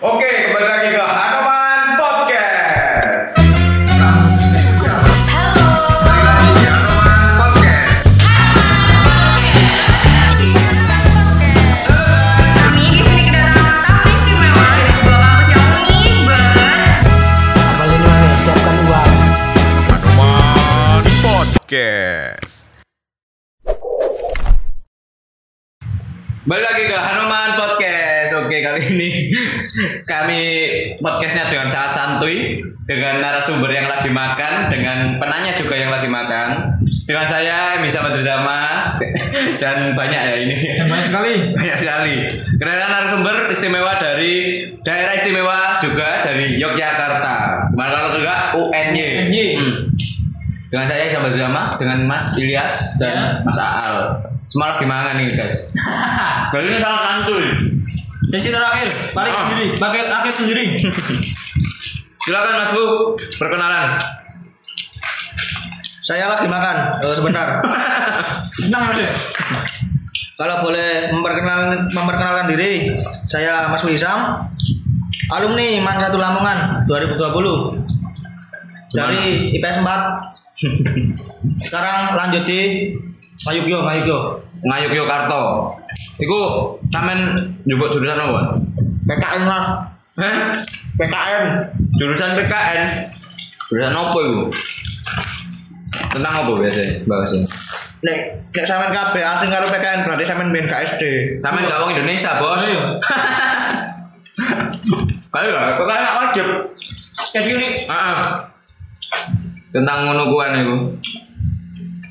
Oke, kembali lagi ke Hanoman podcastnya dengan sangat santuy, dengan narasumber yang lagi makan, dengan penanya juga yang lagi makan, dengan saya bisa bersama dan banyak ya ini. Banyak sekali banyak sekali. Kedatangan narasumber istimewa dari daerah istimewa juga dari Yogyakarta. Gimana kalau juga UNY. UNY. Hmm. Dengan saya sahabat bersama dengan Mas Ilyas dan Mas Aal. Semua lagi mangan nih guys. Berarti ini salah santuy. Sesi terakhir Balik Ah. sendiri Bakal akhir sendiri Silakan Mas Bu, perkenalan. Saya lagi makan. Eh, sebentar. Tenang mas Kalau boleh memperkenalkan memperkenalkan diri, saya Mas Wisam, alumni Man 1 Lamongan 2020 dari IPS 4. Sekarang lanjut di Mayugyo, Mayugyo. Ngayuk Yogyakarta. Iku tamen njupuk jurusan apa? PKN Mas, Hah? PKN. Jurusan PKN. Jurusan apa itu? Tentang apa biasanya bahasnya? Nek nek sampean kabeh asing karo PKN berarti sampean main KSD. Sama nggak orang Indonesia bos. Kali lah, kok kayak wajib. Kayak gini Ah, tentang ngono-kuan itu.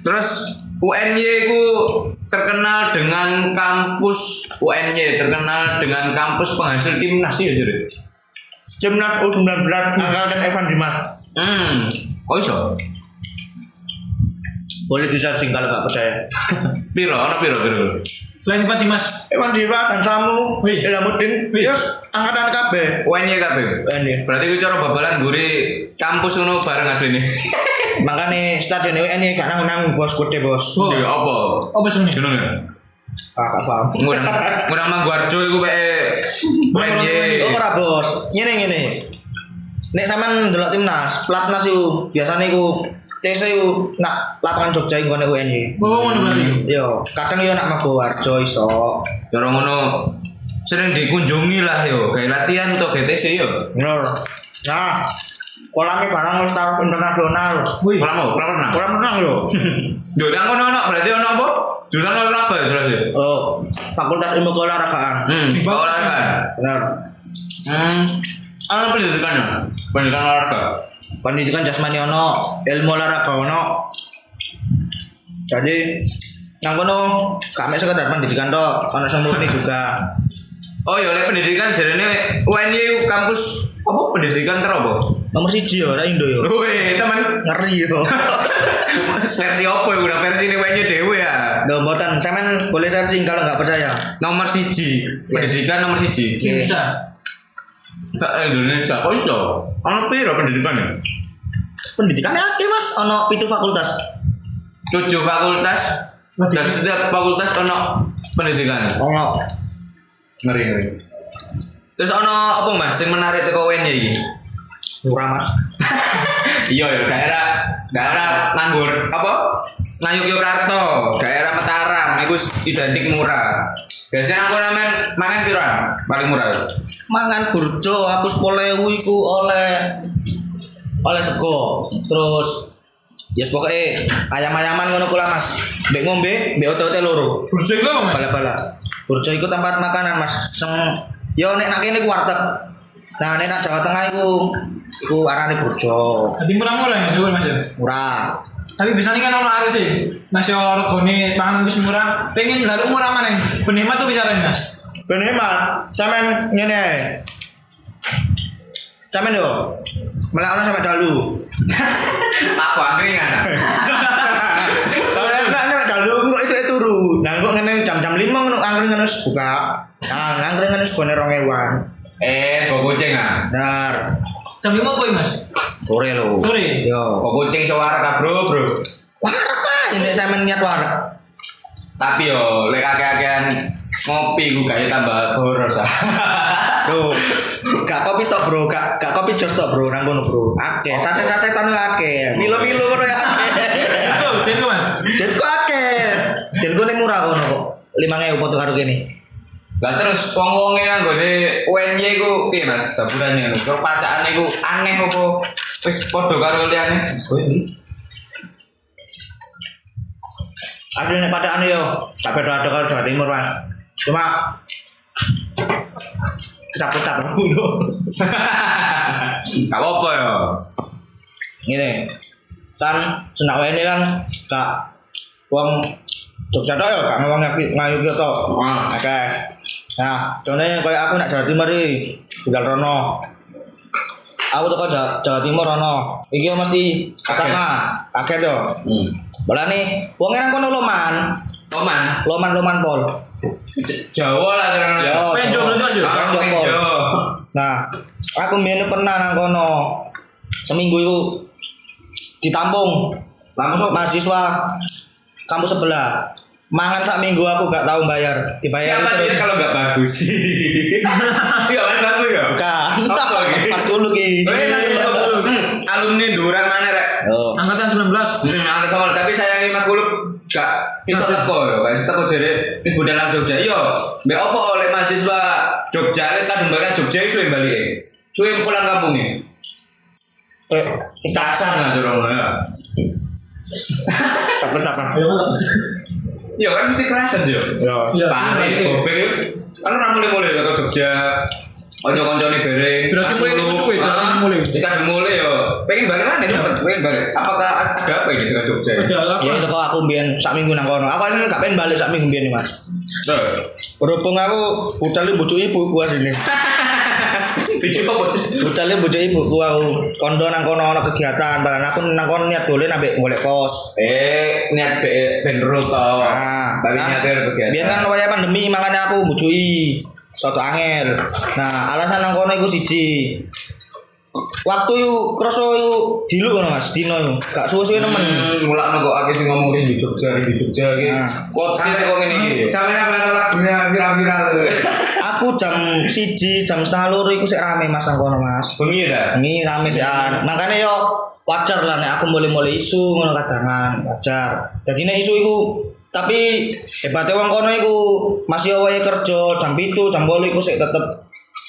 Terus UNY itu terkenal dengan kampus UNY terkenal dengan kampus penghasil timnas ya jadi. Timnas U19 angkatan Evan Dimas. Hmm, oh iso. Boleh di searching kalau nggak percaya. Piro, ono piro piro. Selain Pak Dimas Evan Dimas dan Samu, Wih. Ilamuddin, terus angkatan KB. UNY kabeh. UNY. Berarti ku cara babalan guri kampus ngono bareng asline. Makanya stadion ini gak nang nang bos gede bos. Oh. Iya, apa? Apa sebenarnya Jenenge? Ah, gak paham. Ngurang ngurang Mangguarjo iku peke UNY. Oh ora bos. Ngene ngene. Nek sampean ndelok timnas, platnas iku biasane iku TC iku nak lapangan Jogja iku ngene UNY. Oh ngono berarti Yo, kadang yo nak Magowarjo iso. Cara ngono sering dikunjungi lah yo, kayak latihan atau GTC yo. Bener. Nah, kolamnya barang wis taraf internasional. Wih Kolam apa? Kolam renang. Kolam renang yo. Nang kono ono berarti ono apa? Jurusan olahraga ya berarti. Oh, Fakultas Ilmu Keolahragaan. Hmm, olahraga. Bener. Hmm. Apa pendidikannya? Pendidikan olahraga. pendidikan jasmani ono ilmu olahraga ono jadi nang kono kami sekedar pendidikan tok ono sing murni juga Oh iya, lek pendidikan jarene UNY kampus apa pendidikan ter apa? nomor siji yo ora Indo yo Wih, teman. ngeri yo versi apa ya? Udah versi ini UNY dewe ya. Loh, mboten sampean boleh searching kalau nggak percaya Nomor siji, pendidikan nomor siji. Sing Iya. bisa Nah, Indonesia, kok iso? Ono piro pendidikannya? pendidikannya akeh mas ono pitu fakultas tujuh fakultas dan setiap fakultas ono pendidikan ono ngeri ngeri. Terus ono apa mas yang menarik teko UNY iki? Murah mas. Iya ya daerah daerah nganggur apa? Ngayuk Yogyakarta daerah Mataram itu identik murah. Biasanya aku ramen mangan piro paling murah. Mangan burjo aku sepuluh iku oleh oleh sego. Terus ya yes, pokoknya ayam-ayaman ngono kula mas. Mbek ngombe mbek otot loro. Burjo itu apa mas? bala-bala burjo iku tempat makanan mas. Sing yo nek nak kene ku warteg. Nah nek nak Jawa Tengah iku iku arane burjo. Jadi murah-murah ya juga mas ya? Murah. Tapi biasanya kan orang harus sih Masih orang regone makanan wis murah. Pengen lalu murah mana Penikmat tuh bicara mas? Ben hemat sampean ngene sampean yo. Melakno sampe dalu. Aku angkringan Kalau enak nek dalu kok iso turu. Nah kok ngene jam-jam 5 angkringan wis buka. Nah, angkringan wis gone 2000. eh kok kucing ah Dar. Jam lima apa ya mas? Sore lho. Sore Yo. kok kucing suara kak bro bro Warak ini sampean niat warak. tapi yo lek akeh-akehan ngopi gue kayak tambah boros ah Bro, gak kopi tok bro, gak gak kopi jos tok bro, nang kono bro. Akeh, saset-saset tanu akeh. Milo-milo kono ya akeh. Itu mas. Den kok akeh. Den kok ning murah kono kok. 5000 foto karo kene. Lah terus wong-wonge nanggone UNY iku piye Mas? Jaburane ngono. Kok pacakane iku aneh apa wis padha karo liyane? Ada nek pada ane yo, tak beda ada karo Jawa Timur mas. Cuma capek-capek dulu. Gak apa ya. Ini kan senak ini kan gak uang Jogja tok ya, gak ngomong ngayu gitu tok. Ah. Oke. Nah, contohnya kayak aku nak Jawa Timur iki, tinggal rono. Aku tuh Jawa, Jawa Timur rono. Iki mesti pertama, kaget yo. Hmm. Bola nih, wong nang kono loman, Oman. loman loman pol. Jawa lah terus. Yo, Penjo? Ah, Penjo. Nah, aku biyen pernah nang kono. Seminggu itu ditampung Langsung mahasiswa kampus sebelah. Mangan sak minggu aku gak tahu bayar. Dibayar Siapa dia terus. kalau nggak bagus? Iya kan bagus ya. Bukan. Apa lagi? Pas dulu ki. Oh, iya, hmm, alumni duran mana rek? Oh. Angkatan 19. Hmm, angkat sama tapi sayangi Mas Kuluk gak iso teko ya, gak iso teko jare ibu dalang Jogja. Iya, mbek opo oleh mahasiswa Jogja wis kadung balik Jogja suwe balik. Suwe pulang kampung ya. Eh, Kasar lah dorong ya. sabar sabar. Iya kan mesti kerasan jo. Yo. Iya. Pare, gobek yuk. Kan ora mulai-mulai teko Jogja. Kanca-kancane bareng. Berarti mulai suwe, Ah, berarti mulai. Kadung mulai yo. Pengen balik mana ya? Pengen balik. Apakah ada apa ini dengan Jogja? Ada apa? Ya itu kok aku biyen sak minggu nang kono. Aku asline gak pengen balik sak minggu biyen Mas. Berhubung aku budal bojo ibu gua Biji apa bocah? Budalnya bojo ibu gua aku kondo nang kono ana kegiatan, padahal aku nang kono niat dolen ambek golek kos. Eh, niat be benro tau. Nah, tapi kan- niatnya kegiatan. Biar kan waya pandemi makanya aku bujui suatu angel. Nah, alasan nang kono iku siji. Waktu yuk kroso yuk dilu kono Mas, dino yuk. Gak suwe-suwe nemen. Hmm, mulak kok akeh sing ngomong di Jogja, di Jogja iki. Nah. Quotes e kok ngene iki. Sampai apa lagunya viral-viral. Aku jam siji, jam setengah loro iku sik rame Mas nang kono Mas. Bengi ta? Ini rame sih an. Makanya yo wajar lah nek aku mulai-mulai isu ngono kadangan, wajar. Jadi nek isu iku tapi hebatnya wong kono iku masih wae kerja jam 7, jam 8 iku sik tetep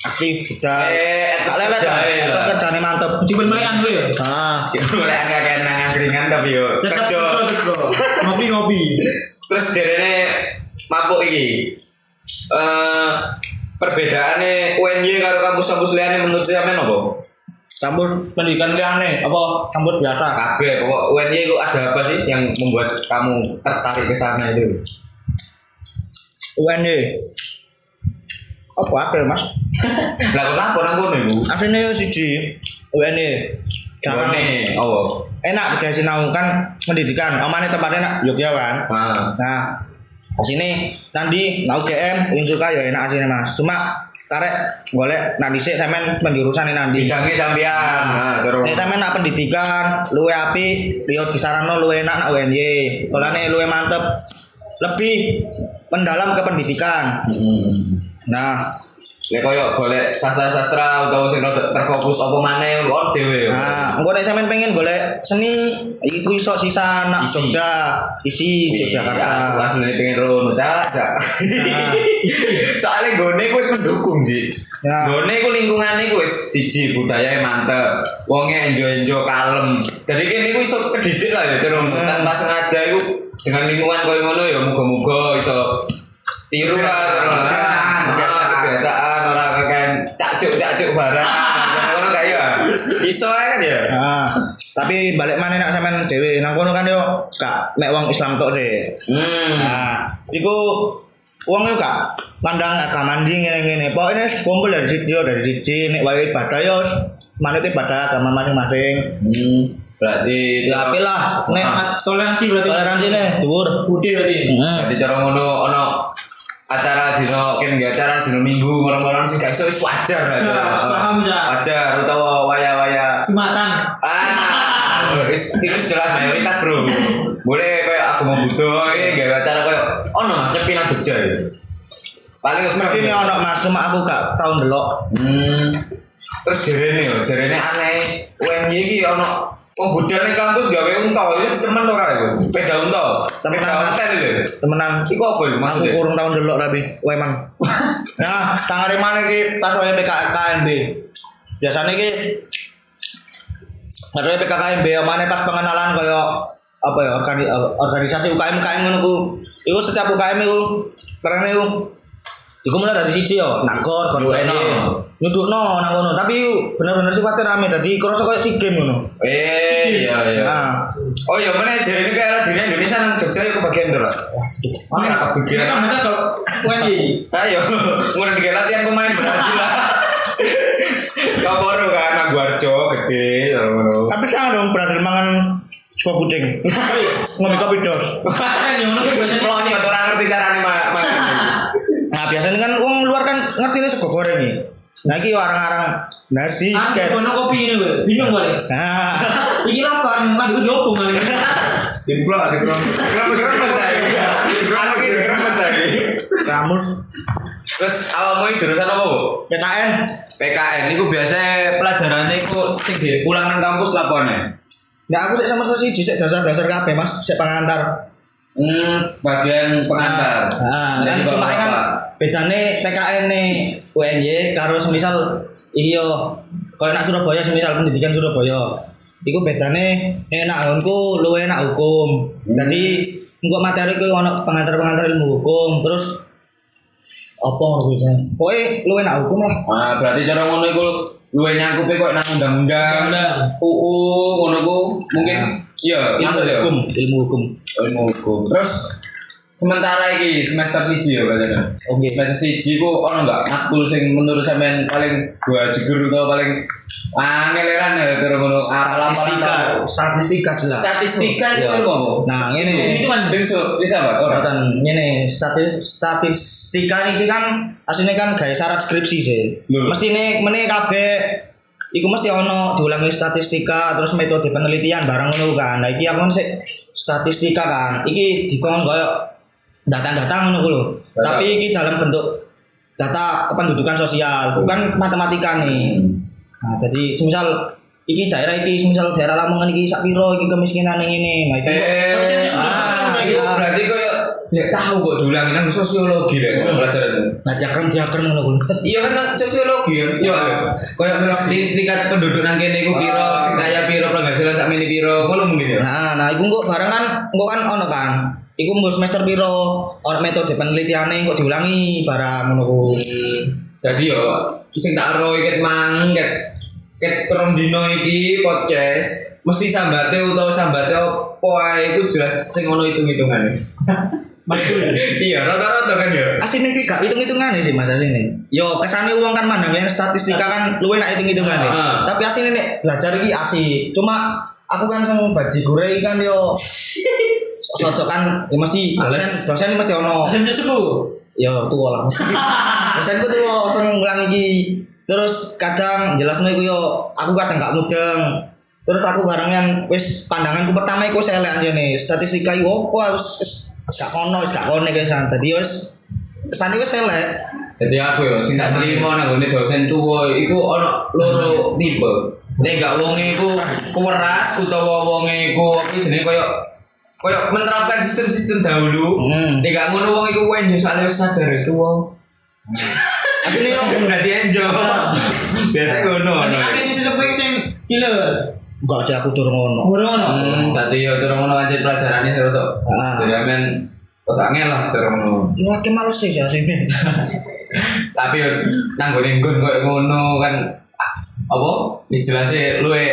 aktif budal. Eh, Gak lelet kerja, ya. Etos kerjane mantep. Cipin mulai anu ya. Ah, Mulai agak nang angkringan tapi yo kerja. Ngopi-ngopi. Terus jarene mabuk iki. Eh perbedaannya UNY karo kampus-kampus liyane menurut sampean apa? campur pendidikan liane apa campur biasa Kabeh pokok UNY itu ada apa sih yang membuat kamu tertarik ke sana itu? UNY apa ada mas Lah kenapa nang kono ibu? aslinya yo siji UNY. Nih, oh. enak juga sinau kan pendidikan omane tempatnya enak Yogyakarta kan Nah, Nah, sini nanti nau GM Unsuka ya enak sini mas. Cuma karek golek nak dhisik sampean penjurusan ini nanti. bidangi sampean. Nah, cara Nek sampean nak pendidikan luwe api, liyo disaranno luwe enak nak UNY. Mulane luwe mantep. Lebih mendalam ke pendidikan. Hmm. Nah, Lek koyo golek sastra-sastra utawa sing rada terfokus apa maneh on dhewe. nah, engko nek sampean pengen golek seni iku iso sisa nak Isi. Jogja, isi Aku Yogyakarta. asline pengen rono, cak, cak. Nah. Soalnya gone wis mendukung sih. Ya. Gone ku lingkungane ku wis siji budaya mantep. Wonge enjo-enjo kalem. Jadi kene ku iso kedidik lah ya cara tanpa sengaja iku dengan lingkungan koyo ngono ya muga-muga iso tiru lah Kebiasaan, Ah, kebiasaan. orang kan cacuk-cacuk barang. Ngono kayak ya. Iso kan ya. Nah, tapi balik mana nak sampean dhewe nang kono kan yo gak mek wong Islam tok sih. Hmm. Nah, iku wong yo gak pandang agama ndi ngene-ngene. Pokoknya kumpul dari situ dari siji nek wae ibadah yo manut ibadah agama masing-masing. Hmm. Berarti Ya api lah nek toleransi berarti. toleransi nih dhuwur. Budi berarti. Berarti cara ngono ono acara dino kan nggak acara dino minggu orang-orang sih gak iso wis wajar aja. Ya, paham, Za. Wajar utawa waya-waya Jumatan. ah wis itu jelas mayoritas bro boleh kayak aku mau butuh ini gak acara kayak oh no mas nyepi nang Jogja ya paling Mesti ini ono Mas, cuma aku gak tau ndelok. Hmm. Terus jarene yo, jarene aneh. UMY iki ono wong budal ning kampus gawe unta, itu temen ora itu. Sepeda unta. Sepeda hotel itu. Temenan. Iku apa itu Aku maksudnya? kurang tau ndelok tapi, kowe emang. Nah, tangane mana iki pas oleh PKKMB. Biasanya iki oleh PKKMB mana pas pengenalan kaya apa ya organi, organisasi UKM UKM ngono ku. Iku setiap UKM iku karena iku Iku mulai dari siji yo, nangkor, kon Nyudukno. UNY. Nyudukno nang ngono, tapi bener-bener sifatnya rame dadi kerasa koyo si game ngono. Eh, iya iya. Nah, Oh iya, mana jarene kayak diri Indonesia nang Jogja iku bagian ndoro. Mana pikiran? kan kita kok UNY. Ayo, ngono dikira latihan pemain Brazil lah. Kaporo kan Aguarjo gede ngono. tapi sangat dong berhasil mangan sego kucing. Ngombe kopi dos. Ngono ki biasanya Kalau nih orang ngerti caranya mak mak. Nah biasanya kan wong luar kan ngerti ini sego goreng nih. Nah iki orang-orang nasi Ah, ket. kono kopi ini gue. Bingung gue. Nah, Iki lapar, kan gue diopong kali. Dimplok, dimplok. Kenapa kenapa lagi? Kenapa kenapa lagi? ramus Terus awalmu jurusan apa, Bu? PKN. PKN itu biasanya pelajarannya itu tinggi pulang nang kampus lapone. Ya aku sik sama sih sik dasar-dasar kabeh Mas, sik pengantar. Hmm, bagian pengantar. Nah, kan cuma kan bedane PKN nih UNY karo semisal iki yo koyo nak Surabaya semisal pendidikan Surabaya. Iku bedane nek nak nggonku luwe enak hukum. Jadi engko materi ku ono pengantar-pengantar ilmu hukum terus apa ngono kuwi. Pokoke luwe enak hukum lah. Nah, berarti cara ngono iku luwe nyangkupe kok nang undang-undang. Undang. UU ngono ku mungkin iya Ilmu masuk ya. hukum, ilmu hukum. Ilmu hukum. Terus sementara iki semester siji ya katanya. Oke. Semester siji ku ono enggak matkul sing menurut sampean paling gua jegur atau paling angeleran ya cara ngono Statistika, statistika jelas. Statistika itu Iya. ilmu apa? Nah, ini Itu kan Bisa, bisa Pak? Ora. Ora ngene statis statistika niki kan asline kan gawe syarat skripsi sih. Mesti nih meneh kabeh iku mesti ono diulangi statistika terus metode penelitian barang ngono kan. Nah iki aku kan sik statistika kan. Iki dikon koyo data-data ngono lho. Tapi iki dalam bentuk data kependudukan sosial, bukan matematika nih. Nah, jadi semisal iki daerah iki semisal daerah Lamongan iki sak piro iki kemiskinan ini. Nah, iki Eh, Ah, iya. berarti kok ya tahu kok diulangi nang sosiologi deh pelajaran itu. Nah, diagram diagram ngono kuwi. Iya kan sosiologi ya. Iya. Kayak di tingkat penduduk nang kene iku piro, sing kaya piro, penghasilan tak mini piro, ngono mungkin ya. Nah, nah iku kok barang kan kok kan ono kan. Iku mbok semester piro, ono metode penelitiane kok diulangi barang ngono ku. Jadi yo sing tak ero iki mang ket ket perong dino iki podcast mesti sambate utawa sambate opo ae iku jelas sing ono hitung-hitungane. Iya, rata-rata kan ya. Asine iki gak hitung-hitungane sih Mas asine. Yo kesane wong kan mandang yang statistika kan luwe nak hitung-hitungane. Ah. Tapi asine nek belajar iki asik. Cuma aku kan sing baji gure iki kan yo sosok kan ya mesti dosen dosen mesti ono Jam sepuh. ya tua lah mesti dosenku tuh sering ngulang iki terus kadang jelasnya iku yo aku kadang gak mudeng terus aku barengan wis pandanganku pertama iku saya lihat aja nih statistika iku apa wis gak kono wis gak kono guys tadi wis kesane wis elek Jadi aku ya sing tak terima nang dosen tuwa iku ana loro tipe. Nek gak wonge iku keweras utawa wonge iku apa jenenge koyo koyo menerapkan sistem-sistem dahulu. Hmm. Nek gak ngono wong iku wenjo soalnya sadar wis tuwa. asline yo Berarti enjo. Biasa ngono. Ada sisi sepuh sing killer. Gak aja aku turun ngono Ngono ngono. Hmm, tadi ya cara ngono aja pelajaran ini terus tuh. Ah. Jadi amen otaknya lah cara ngono. ya akeh males sih asine Tapi yo nanggone nggon koyo ngono kan apa? Istilahnya luwe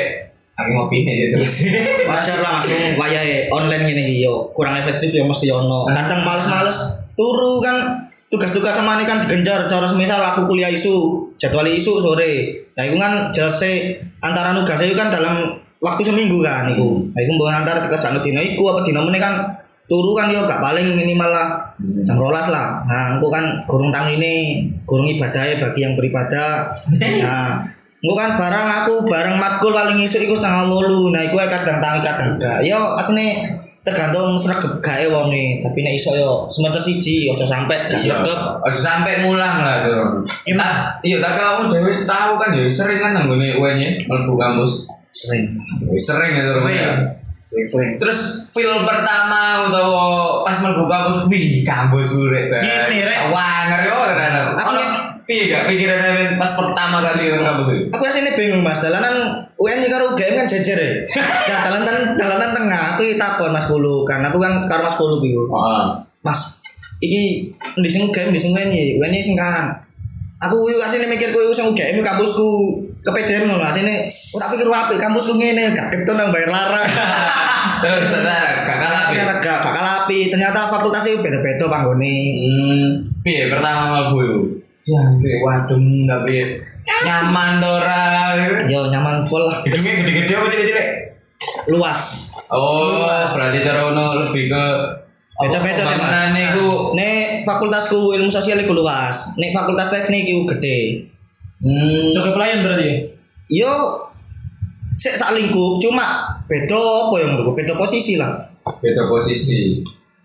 aku ngopi ya jelas. wajar lah langsung wayahe online gini iki yo kurang efektif ya mesti ono kadang males-males turu kan tugas-tugas sama ini kan digenjar cara semisal aku kuliah isu jadwal isu sore. Nah itu kan jelas sih antara nugas itu kan dalam waktu seminggu kan itu. Nah itu mbok antara tugas anu dino iku apa dino meneh kan turu kan yo gak paling minimal lah jam rolas lah. Nah aku kan gurung tang ini gurung ibadahnya bagi yang beribadah. Nah Gue kan barang aku bareng matkul paling isu iku setengah wolu. Nah, iku kadang tangi kadang gak. Yo asine tergantung sregep gawe wong nih tapi nek iso yo semester siji ojo sampe gak Iya. sregep Ojo sampai mulang lah tuh. Nah, iya tapi kamu dewe tahu kan ya sering kan nanggone UN nya mlebu kampus. sering sering ya tuh. iya. sering Terus film pertama utawa pas mlebu kampus, wih kampus urip. Ini, Rek. Wah, ngeri banget kan. Aku piye gak pikiran Emen pas pertama kali nang kampus itu? aku aslinya bingung mas. Dalanan UN karo UGM kan jejer ya. Nah dalanan dalanan tengah aku takon mas kulu kan aku kan karo mas kulu biku Heeh. mas iki di sing UGM di sing UN ya UN sing kanan. Aku yuk aslinya mikir ku sing UGM kampusku kepedean ngono. Aslinya aku tak pikir wapi kampusku ngene gak keton nang bayar larang. Terus ternyata gak kalah piye? ternyata gak gak kalapi ternyata fakultasnya beda-beda panggone Hmm, piye pertama mlebu itu? Jangkrik wadem tapi nyaman to ora. yo nyaman full lah Gedungnya gede-gede apa cilik-cilik? luas Oh, berarti cara ono lebih ke Beda-beda sih, Mas. Iku Nek fakultasku ilmu sosial iku luas, nek fakultas teknik iku gede. hmm, Sebagai pelayan berarti ya? Yo sik sak lingkup cuma beda apa yang beda posisi lah. beda posisi.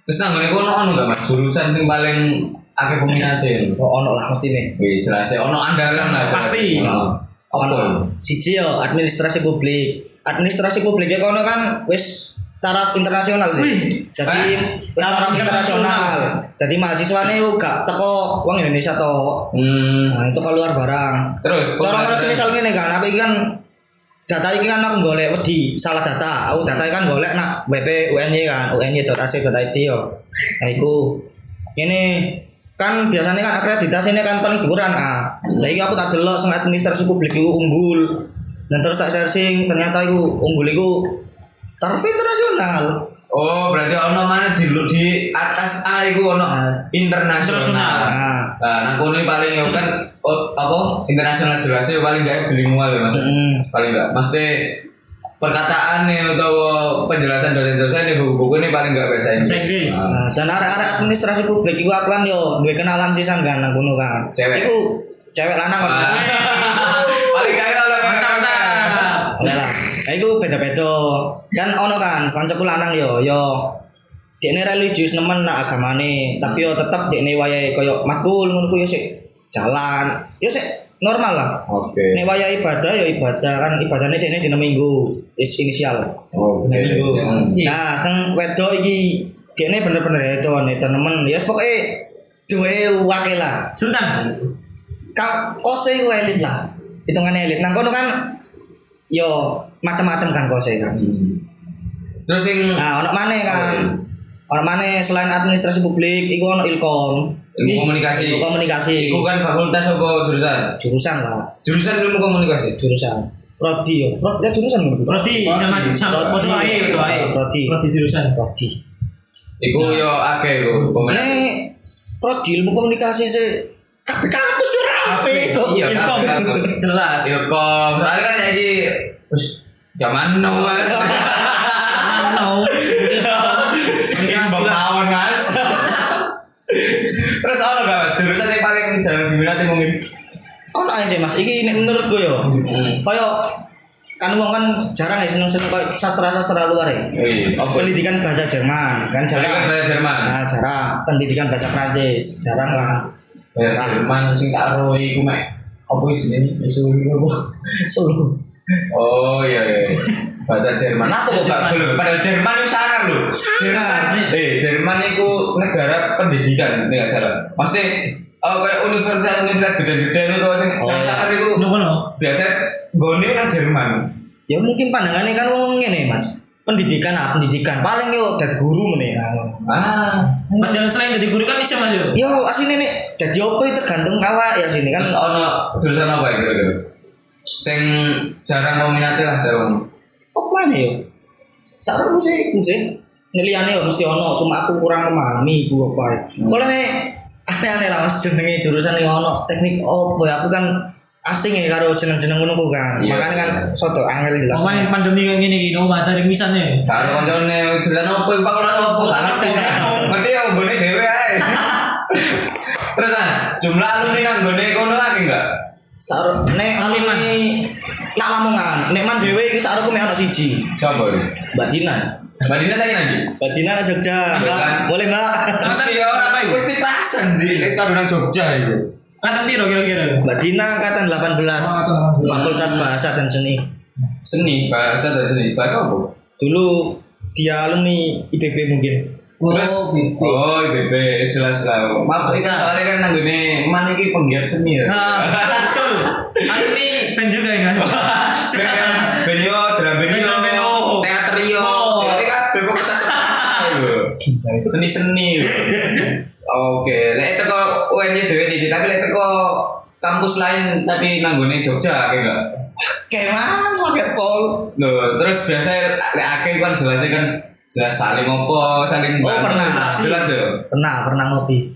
Terus nanggone kono ono gak Mas jurusan sing paling akeh peminate? Oh, ono lah mesti nih. Wih, jelas ya ono andalan lah. jelas. Pasti. Ono. Apa? Siji yo administrasi publik. Administrasi publik ya kono kan wis taraf internasional sih. Jadi wis taraf taraf internasional. Jadi mahasiswane yo gak teko wong Indonesia to. Hmm. Nah, itu keluar barang. Terus Cara pembahasan- ngurus misal ngene kan, aku iki kan data iki kan aku golek wedi salah data. Aku data iki kan golek nak WP UNY kan, uny.ac.id yo. Nah iku ini kan biasanya kan akreditasi ini kan paling dhuwuran ah. Lah iki aku tak delok sing administrasi publik iku unggul. Dan terus tak searching ternyata iku unggul iku taraf internasional. Oh, berarti ono mana di di atas A iku ono Ah. internasional. Nah, Nah, kono paling yo kan oh, apa internasional jelasnya paling gak bilingual ya Mas. Hmm. Paling gak mesti perkataan nih atau penjelasan dosen-dosen nih buku-buku ini paling gak bahasa Inggris. Bahasa Inggris. Ah. Nah, dan arek-arek administrasi publik iku aku kan yo duwe kenalan sisan kan nang kono kan. Cewek. Iku cewek lanang kan. Ah. paling gak oleh Mantap, Ada lah. Nah, itu beda-beda. Kan ono kan kancaku lanang yo yo dekne religius nemen nak agamane, tapi yo tetep dekne wayahe koyo makul ngono ku yo sik jalan. Yo sik normal lah. Oke. Nek wayah ibadah yo ibadah kan ibadahnya dekne dina Minggu. Is inisial. Oke. Dina Minggu. Hmm. Nah, sing wedok iki dekne bener-bener itu nek temen. Ya yes, pokoke duwe wakil lah. Sultan. Ka kose elit lah. Hitungannya elit. Nang kono kan yo macam-macam kan kose kan. Hmm. Terus yang Nah, ono maneh kan. Ono maneh selain administrasi publik, iku ono ilkom. ilmu komunikasi. Ilmu komunikasi. Iku kan fakultas apa jurusan? Jurusan lah, Jurusan ilmu komunikasi. jurusan. Prodi yo. Prodi ya jurusan ngono. Roti sama sama Roti. Roti ae itu. Roti. Roti jurusan. Prodi. Iku yo akeh iku komunikasi. Nek prodi ilmu komunikasi sih kabeh kampus yo rapi kok. Iya. Jelas. Ilkom. Soalnya kan jadi wis zaman now mas. Mungkin bapawon mas. Terus apa gak mas? Jurusan yang paling jarang diminati mungkin. Ae sih Mas, iki nek menurutku yo. Hmm. Kaya kan wong kan jarang ya seneng-seneng kayak sastra-sastra luar ya. Wih, apa? Pendidikan bahasa Jerman kan jarang. bahasa Jerman. Nah, jarang. Pendidikan bahasa Prancis jarang lah. Bahasa Jerman sing tak ro iku mek. Apa isine? Isu iku apa? Solo. Oh iya iya. Bahasa Jerman. Apa kok gak belum? Padahal Jerman itu sangar loh. Jerman. Eh, Jerman itu negara pendidikan, ini gak salah. Maksudnya Oh, kayak universitas universitas gede-gede itu sing Oh, sangar itu biasa gone nang Jerman. Ya mungkin pandangannya kan wong ngene Mas. Pendidikan ah pendidikan paling yo dadi guru meneh. Nah, Ah, Padahal selain jadi guru kan bisa mas yo. Yo asline nek dadi opo itu tergantung awak ya sini kan. terus ono jurusan apa ya kira-kira? Sing jarang peminatnya lah jarang. Apa mana yo? Saranku sih iku sih. Liyane yo mesti ono, cuma aku kurang memahami iku apa. Kalau nek aneh-aneh lah Mas jenenge jurusan yang ono teknik opo ya aku kan asing ya karo jeneng-jeneng ngono kan. Iya. Makanya kan soto angel jelas. Kemarin pandemi kayak gini gini, obat dari misalnya. Karo koncone jurusan apa iku fakultas apa? Gak ngerti. Ngerti ya nggone dhewe ae. Terus ah, jumlah alumni nang nggone kono lagi enggak? Saro nek alumni nak Lamongan, nek man dhewe iki sakroku mek ana siji. Ini? Mbak Dina. Mbak Dina saya lagi. Mbak Dina nang Jogja. Mbak, boleh Mbak? Masa dia orang itu pasti perasan sih. Nek sampe nang Jogja itu. Angkatan piro kira-kira? Mbak Dina angkatan 18. angkatan 18. Fakultas Bahasa dan Seni. Seni, bahasa dan seni. Bahasa apa? Dulu dia alumni IPB mungkin. Terus, gitu. oh IPB jelas lah. Maaf, ini soalnya kan nanggone man iki penggiat seni ya. Nah, betul. Alumni band juga ya Mas. Benio, drum band, oh. teaterio. Oh. Jadi kan bebek Seni-seni. Oke, lek itu kok UNY dhewe iki, tapi lek teko kampus lain tapi nanggone Jogja kayak enggak? Kayak mas, pakai pol. Loh, terus biasa lek akeh kan jelasnya kan jelas saling ngopo, saling Oh, bantu. pernah. Jelas ya. Pernah, pernah ngopi.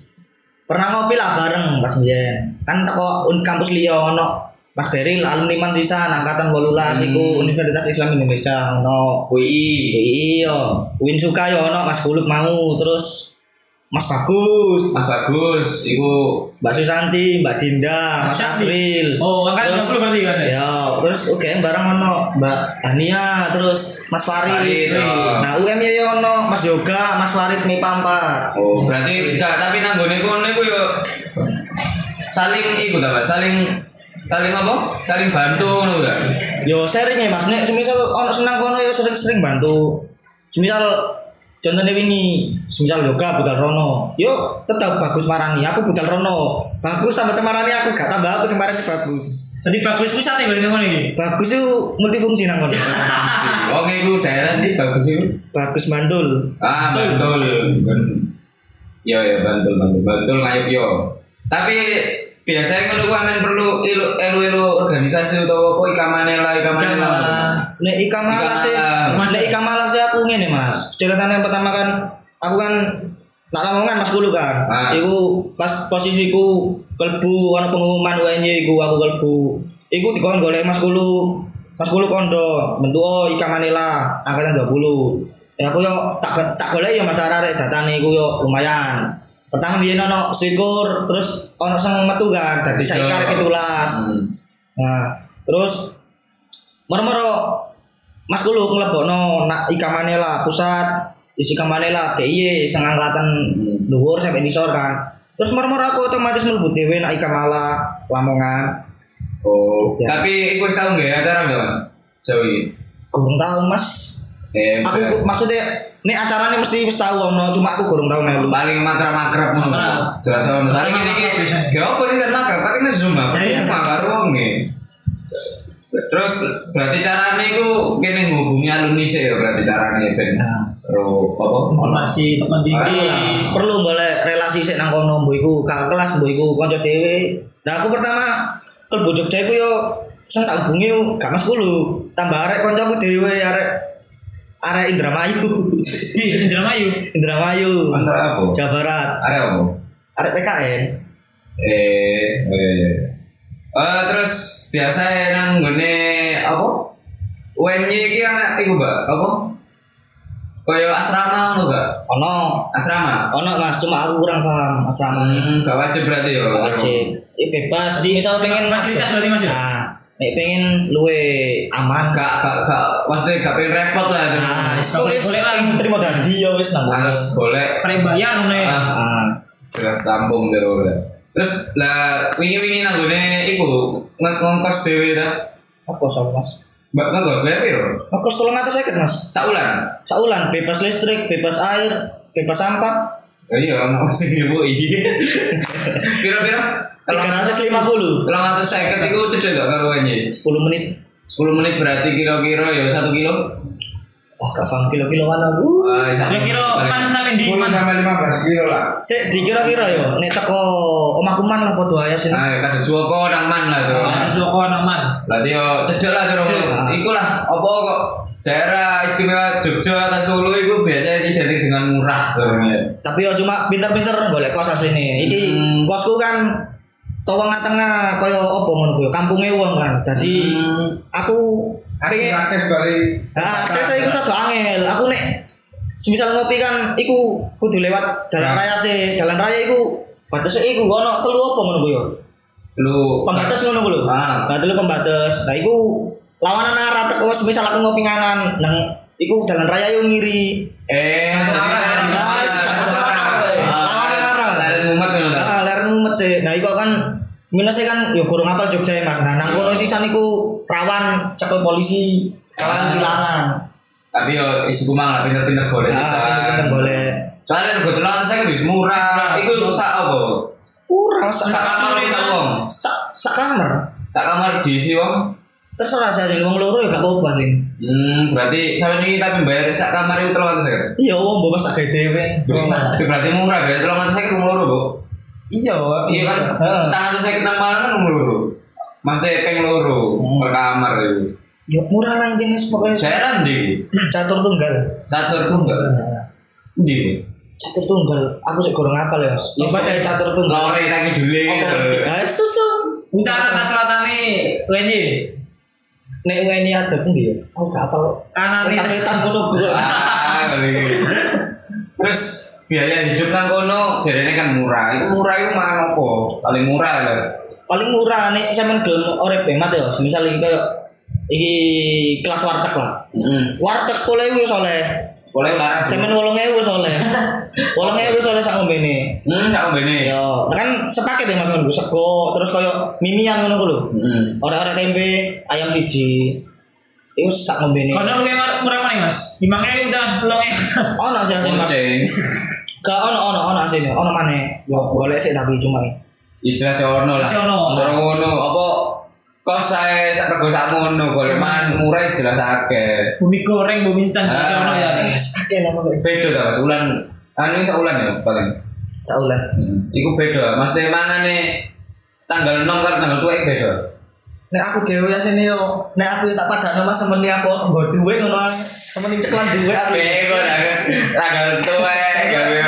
Pernah ngopi lah bareng pas biyen. Kan teko un- kampus liya ono Mas Beril alumni man sisan angkatan 18 iku Universitas Islam Indonesia ono WI. Iya, Win suka yo ono Mas Kuluk mau terus Mas Bagus, Mas Bagus, iku Mbak Susanti, Mbak Dinda, Mas Mas. Asril. Oh, angkatan Terus- 20 berarti Mas ya? Ya, terus UGM bareng ono Mbak Ania, terus Mas Farid. Farid, oh. Nah, UM yo ono Mas Yoga, Mas Farid Mi Pampat. Oh, berarti enggak tapi nanggone kono iku yo saling iku ta? Saling saling apa? Saling bantu ngono ta? Yo sharing ya Mas, nek semisal ono senang kono yo sering-sering bantu. Semisal contohnya ini, semisal yoga budal rono, yo tetap bagus marani, aku budal rono, bagus tambah semarani aku gak tambah aku semarani bagus. Tadi bagus pusat ya ngono iki. Bagus itu multifungsi nang kono. Wong iku daerah ndi bagus iku? bagus mandul. Ah. Ben- Yo ya Bantul, Bantul. Bantul ngayuk yo. Tapi biasanya ngono ku amen perlu elu-elu organisasi utawa apa ikamanela ikamanela. Nek ikan malas sih, Ikan nek ikan malas sih aku ngene mas. Ceritanya yang pertama kan, aku kan nak lamongan mas dulu kan. Ah. Iku pas posisiku kelbu, ana pengumuman UNY iku aku kelbu. Iku dikon golek mas kulu, mas kulu kondo, bentuk oh ikan manila angkatan 20 Ya aku yo tak tak golek yo mas arek datane iku yo lumayan. Pertama biyen ono sikur, terus ono sing metu kan, dadi saiki karek 17. Hmm. Nah, terus moro-moro Mas Kulu nglebokno nak Ika Manela pusat isi Ika Manela DIY sing angkatan Hmm. dhuwur sampai nisor kan. Terus moro-moro aku otomatis mlebu dhewe nak Ika Mala Lamongan. Oh, Ya. tapi iku wis tau nggak acara nggak Mas? Jauh ini. Gurung tahu Mas. Eh, Aku ku- maksudnya nek acarane mesti wis tahu ono, cuma aku gurung tahu melu. paling makrab-makrab ngono. Makrab. Jelas ono. Tapi Makrab ini iki gak apa sih kan makrab, paling nang Zoom apa Iya. makar wong nih. Terus berarti caranya itu kene ngubungi alumni sih ya berarti caranya ben. Nah. Ro apa? Informasi Perlu tinggi. lah, perlu boleh relasi sik nang kono mbok iku kelas mbok iku kanca dhewe. Nah aku pertama kelbu Jogja iku yo sing tak hubungi gak Mas Kulu, tambah arek kancaku dhewe arek arek Indramayu. Iya, Indramayu. Indramayu, Antara apa? Jawa Barat, Ada apa? arek PKN. Eh, oh iya iya. Eh terus biasa nang nggone apa? UNY iki anak iku, Mbak. Apa? Kaya asrama ngono gak? Ono, Asrama. ono Mas, cuma aku kurang paham asrama ini. Hmm, gak wajib berarti ya. Wajib. Ini bebas, di misal pengen Fasilitas berarti Mas ya? Nah, nek pengen luwe aman. Gak gak gak maksudnya gak pengen repot lah. Nah, wis Boleh- boleh terima dadi ya wis nang. Harus boleh. Karek bayar ngono ya. Ah, Ah, jelas tampung terus. Terus lah wingi-wingi nang gone iku ngongkos dhewe ta. apa sama Mas? Mbak ngongkos berapa ya? Ngekos 350 Mas. Saulan. Saulan bebas listrik, bebas air, bebas sampah. Ya iya, ono sing nyebut Piro-piro? 350 Kalau ngatus seket itu cocok gak karo ini? 10 menit. 10 menit berarti kira-kira ya 1 kilo? Wah, gak paham kilo-kiloan aku. Ah, sama- Kira-kira kan sampe di 10 sampai 15 kilo lah. Sik dikira-kira yo nek teko omahku man lah padha ae sini. Ah, kada Joko nang man lah tuh. Ah, Soko nang man. Berarti yo cedek lah tuh. Ah. Iku lah apa kok daerah istimewa Jogja atau Solo itu biasanya identik dengan murah. Tapi yo cuma pinter-pinter golek kos asline. Iki Hmm. kosku kan tengah tengah kaya apa ngono kuwi, kampunge wong kan. Dadi Hmm. aku Akses pengen akses balik. Nah, akses iku satu angel. Aku nek semisal ngopi kan iku kudu lewat jalan Nah. raya sih. Jalan raya iku batasnya iku ono telu apa ngono ku yo. Lu pembatas ngono ku lho. Ah. Nah, dulu pembatas. Nah, iku lawanan arah teko semisal aku ngopi nganan nang iku jalan raya yo ngiri. eh Satu arah, jadi- Mas, satu arah. Ah, Lawan arah. Lari mumet ngono ta. Ah, lereng mumet sih. Nah, iku kan minusnya kan yo kurang apal Jogja ya, Mas. Nah, nang kono sisan iku rawan cekel polisi, rawan tilangan. Tapi yo isi kumang lah pinter-pinter golek Ah, bisa. pinter golek. Soalnya rego telan saya kan murah. Iku sak apa? Kurang sak kamar sak wong. sak kamar. Kamar diisi wong. Terserah saya wong loro ya gak apa-apa nih. Hmm, berarti sampean ini tapi bayar sak kamar itu 300 Iya, wong bebas tak gawe dhewe. Berarti murah ya, 300 saya ketemu loro, Bu. Iya, Iya kan? Heeh. Tangan saya ketemu malam kan nomor loro. Mas peng loro Hmm. per kamar itu. Ya murah lah intinya pokoknya Saya di catur tunggal. catur tuh enggak. Di. Catur tunggal. Aku sih kurang apal ya. Mas. Ya pakai catur tunggal. Lore tangi dulu. Ah, susu. Cara tas selatan nih, Wendy. Nek ini ada pun dia. Aku gak. Kanan nih. Wetan-wetan ngono. Ah, ngeri. Terus biaya hidup nang kono jarene kan murah. Itu murah itu mah apa? Paling murah lah. Paling murah nek sampean gelem urip hemat ya. Misal iki koyo iki kelas warteg lah. Warteg 10.000 wis oleh. Boleh larang. Sampean 8.000 wis oleh. 8.000 wis oleh sak ngombene. Hmm, sak ombene. Ya, kan sepaket ya Mas ngono sego, terus koyo mimian ngono lho. Heeh. Ora-ora tempe, ayam siji. Iku sak ngombene. Kono lu yang murah mana mas? Dimangnya udah lo yang Ono sih asine Mas. Gak ono ono ono asine, ono maneh. Yo golek sik tapi cuma Ya jelas ya ono lah. Jelas ono. Ngono apa kos saya sak rego sak ngono golek man murah ya jelas akeh. bumi goreng, bumi instan sih ono ya. eh sakit lah pokoke. Beda ta Mas ulan anu sak ulan ya paling. Saulan. Iku beda. Mas mangane tanggal 6 karo tanggal 2 beda. Nek aku dhewe asine yo, nek aku tak padakno Mas semeni aku nggo duwe ngono. Semeni ceklan duwe asine. Bego dah. Tanggal 2 gawe.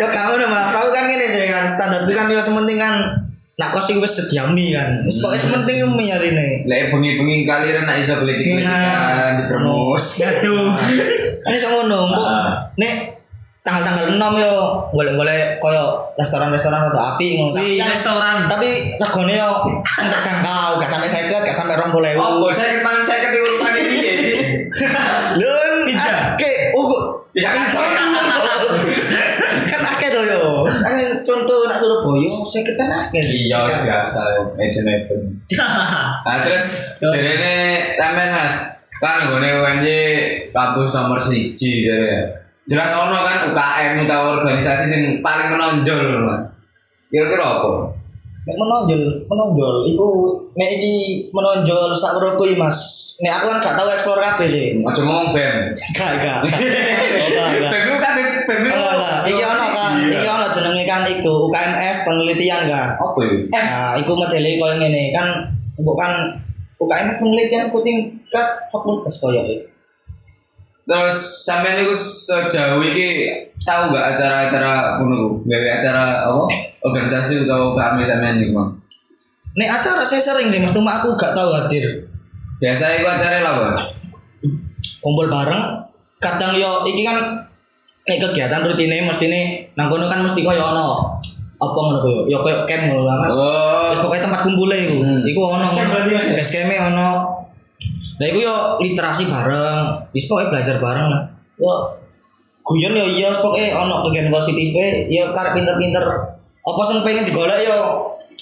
Yo kamu udah Mas, aku kan ngene sih kan standar kan yo sementing kan nak kos iki wis sedia mie kan. Wis pokoke sementing mie arine. Lek bengi-bengi kali nak iso beli tiket Nah. di promos. Aduh. Ini sama ngono, mbok Ah. nek tanggal-tanggal 6 yo golek-golek koyo restoran-restoran atau api ngono. Di Tapi- restoran. Tapi regane yo sing terjangkau, gak sampai 50, gak sampai 20.000. Oh, bos saya ketang saya ketiu urutan ini ya. Lun, Pizza. Oke, oh kok Bisa pizza. kan? kan akeh to yo. Kan contoh nak Surabaya, saya kan akeh. Iya, wis biasa agent agent. Nah, terus jarene sampean Mas, kan gone UNJ kampus nomor siji jare. Jelas ono kan UKM utawa organisasi sing paling menonjol Mas. Kira-kira apa? Nek menonjol, menonjol iku nek iki menonjol sak menurutku Mas. Nek aku kan gak tau explore kabeh sih. Aja ngomong BEM. Gak, gak. BEM ku kan Ku. Oh, gak. Iki ono kan, iki ono jenenge kan iku UKMF penelitian kan. Apa itu? Nah, iku modele koyo ngene kan mbok kan UKMF penelitian ku tingkat fakultas koyo iki. Terus sampean niku sejauh iki tahu nggak acara-acara ngono gawe acara apa? Organisasi atau kami sampean niku, Bang? Nek acara saya sering sih Mas, cuma aku gak tahu hadir. Biasa iku acara lah, Bang. Kumpul bareng, kadang yo iki kan nek kegiatan rutine mesti nih nang kono kan mesti koyo ono apa ngono koyo yo koyo camp ngono lah Mas. Oh. Wis pokoknya tempat kumpulnya iku. Hmm. Iku ono Base camp ya? Ono. Lah iku yo literasi bareng, wis pokoknya belajar bareng lah. Yo guyon yo iya pokoknya ono kegiatan positif yo karep pinter-pinter apa sing pengen digolek yo